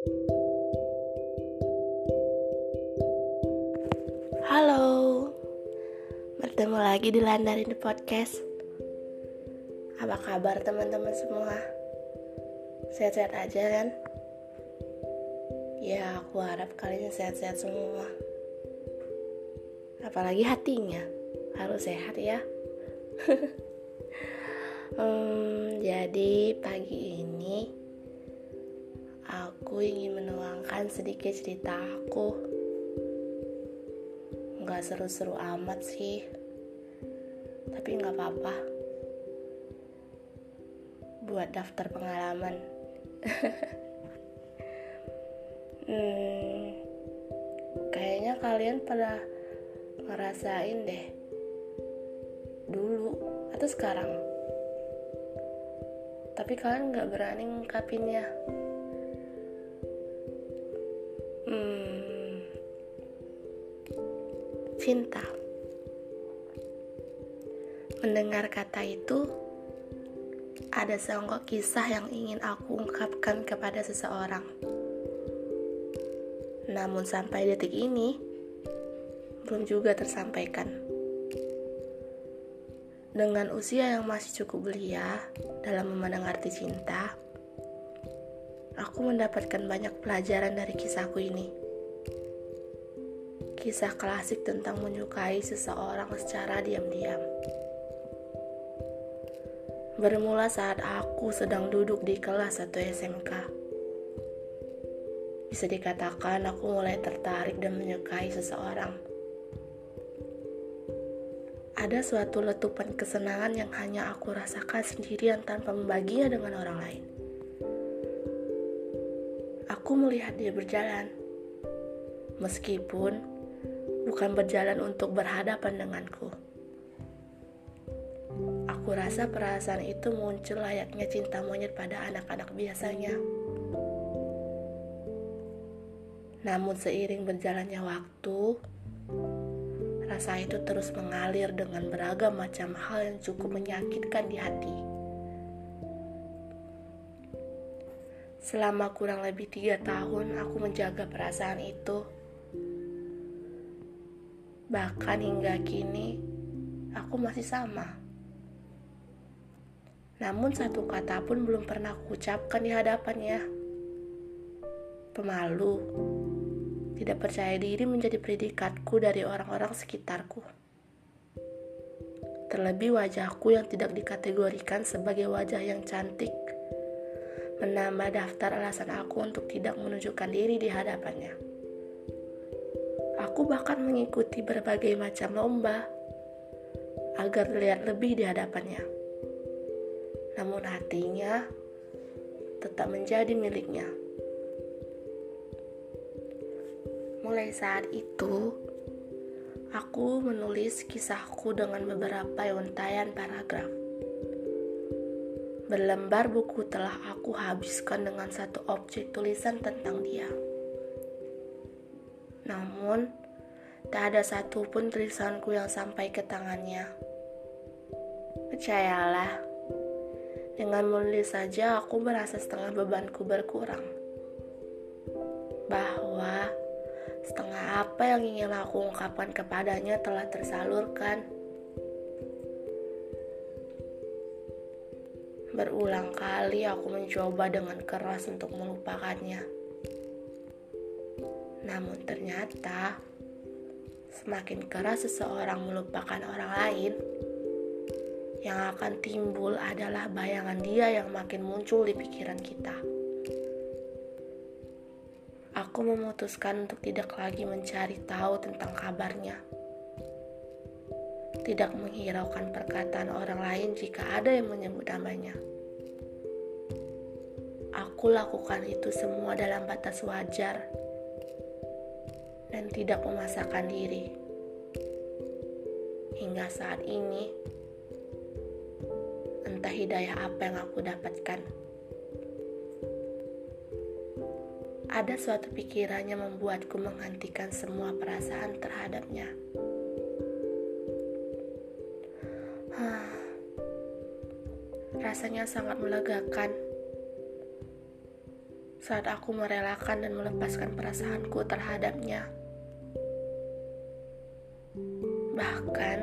Halo, bertemu lagi di Landarin Podcast. Apa kabar teman-teman semua? Sehat-sehat aja kan? Ya, aku harap kalian sehat-sehat semua. Apalagi hatinya harus sehat ya. hmm, jadi pagi ini aku ingin menuangkan sedikit cerita aku. Gak seru-seru amat sih, tapi gak apa-apa. Buat daftar pengalaman. hmm, kayaknya kalian pernah ngerasain deh dulu atau sekarang tapi kalian nggak berani ngungkapinnya cinta mendengar kata itu ada seonggok kisah yang ingin aku ungkapkan kepada seseorang namun sampai detik ini belum juga tersampaikan. Dengan usia yang masih cukup belia dalam memandang arti cinta, aku mendapatkan banyak pelajaran dari kisahku ini. Kisah klasik tentang menyukai seseorang secara diam-diam. Bermula saat aku sedang duduk di kelas atau SMK. Bisa dikatakan aku mulai tertarik dan menyukai seseorang ada suatu letupan kesenangan yang hanya aku rasakan sendirian tanpa membaginya dengan orang lain. Aku melihat dia berjalan, meskipun bukan berjalan untuk berhadapan denganku. Aku rasa perasaan itu muncul layaknya cinta monyet pada anak-anak biasanya. Namun seiring berjalannya waktu, Rasa itu terus mengalir dengan beragam macam hal yang cukup menyakitkan di hati. Selama kurang lebih tiga tahun, aku menjaga perasaan itu. Bahkan hingga kini, aku masih sama. Namun satu kata pun belum pernah aku ucapkan di hadapannya. Pemalu, tidak percaya diri menjadi predikatku dari orang-orang sekitarku. Terlebih wajahku yang tidak dikategorikan sebagai wajah yang cantik menambah daftar alasan aku untuk tidak menunjukkan diri di hadapannya. Aku bahkan mengikuti berbagai macam lomba agar terlihat lebih di hadapannya. Namun hatinya tetap menjadi miliknya. Mulai saat itu, aku menulis kisahku dengan beberapa untayan paragraf. Berlembar buku telah aku habiskan dengan satu objek tulisan tentang dia. Namun, tak ada satupun tulisanku yang sampai ke tangannya. Percayalah, dengan menulis saja aku merasa setengah bebanku berkurang. Bahwa Setengah apa yang ingin aku ungkapkan kepadanya telah tersalurkan. Berulang kali aku mencoba dengan keras untuk melupakannya. Namun ternyata semakin keras seseorang melupakan orang lain, yang akan timbul adalah bayangan dia yang makin muncul di pikiran kita aku memutuskan untuk tidak lagi mencari tahu tentang kabarnya. Tidak menghiraukan perkataan orang lain jika ada yang menyebut namanya. Aku lakukan itu semua dalam batas wajar dan tidak memasakkan diri. Hingga saat ini, entah hidayah apa yang aku dapatkan. ada suatu pikirannya membuatku menghentikan semua perasaan terhadapnya. Rasanya sangat melegakan. saat aku merelakan dan melepaskan perasaanku terhadapnya. Bahkan,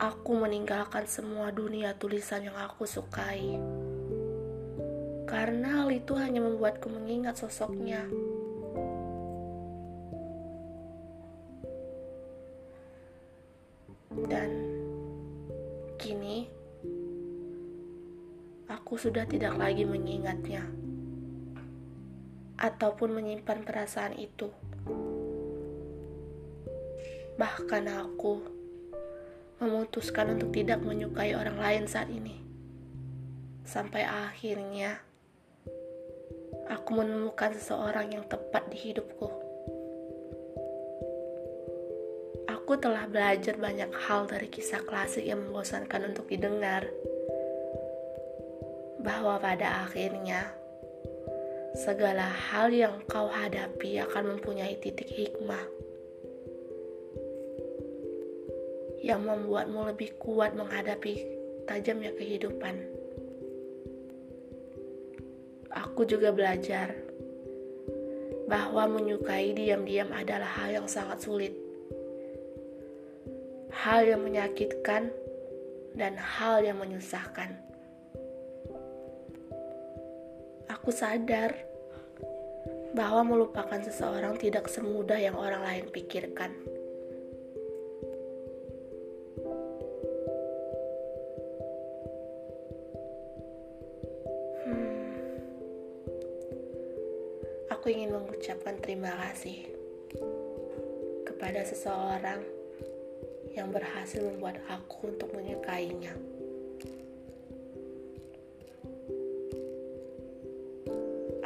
aku meninggalkan semua dunia tulisan yang aku sukai. Karena hal itu hanya membuatku mengingat sosoknya. Dan kini, aku sudah tidak lagi mengingatnya ataupun menyimpan perasaan itu. Bahkan aku memutuskan untuk tidak menyukai orang lain saat ini. Sampai akhirnya aku menemukan seseorang yang tepat di hidupku. Aku telah belajar banyak hal dari kisah klasik yang membosankan untuk didengar. Bahwa pada akhirnya segala hal yang kau hadapi akan mempunyai titik hikmah yang membuatmu lebih kuat menghadapi tajamnya kehidupan. Aku juga belajar bahwa menyukai diam-diam adalah hal yang sangat sulit, hal yang menyakitkan, dan hal yang menyusahkan. Aku sadar bahwa melupakan seseorang tidak semudah yang orang lain pikirkan. Aku ingin mengucapkan terima kasih kepada seseorang yang berhasil membuat aku untuk menyukainya.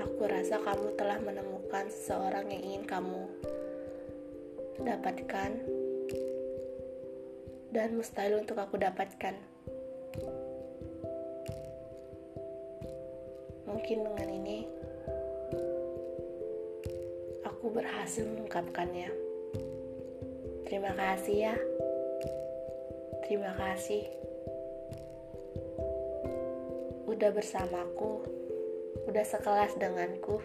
Aku rasa kamu telah menemukan seseorang yang ingin kamu dapatkan dan mustahil untuk aku dapatkan. Mungkin dengan ini aku berhasil mengungkapkannya. Terima kasih ya. Terima kasih udah bersamaku udah sekelas denganku,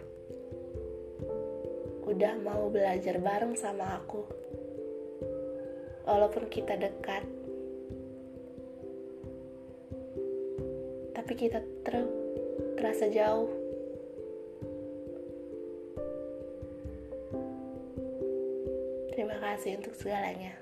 udah mau belajar bareng sama aku. Walaupun kita dekat, tapi kita ter terasa jauh. Terima kasih untuk segalanya.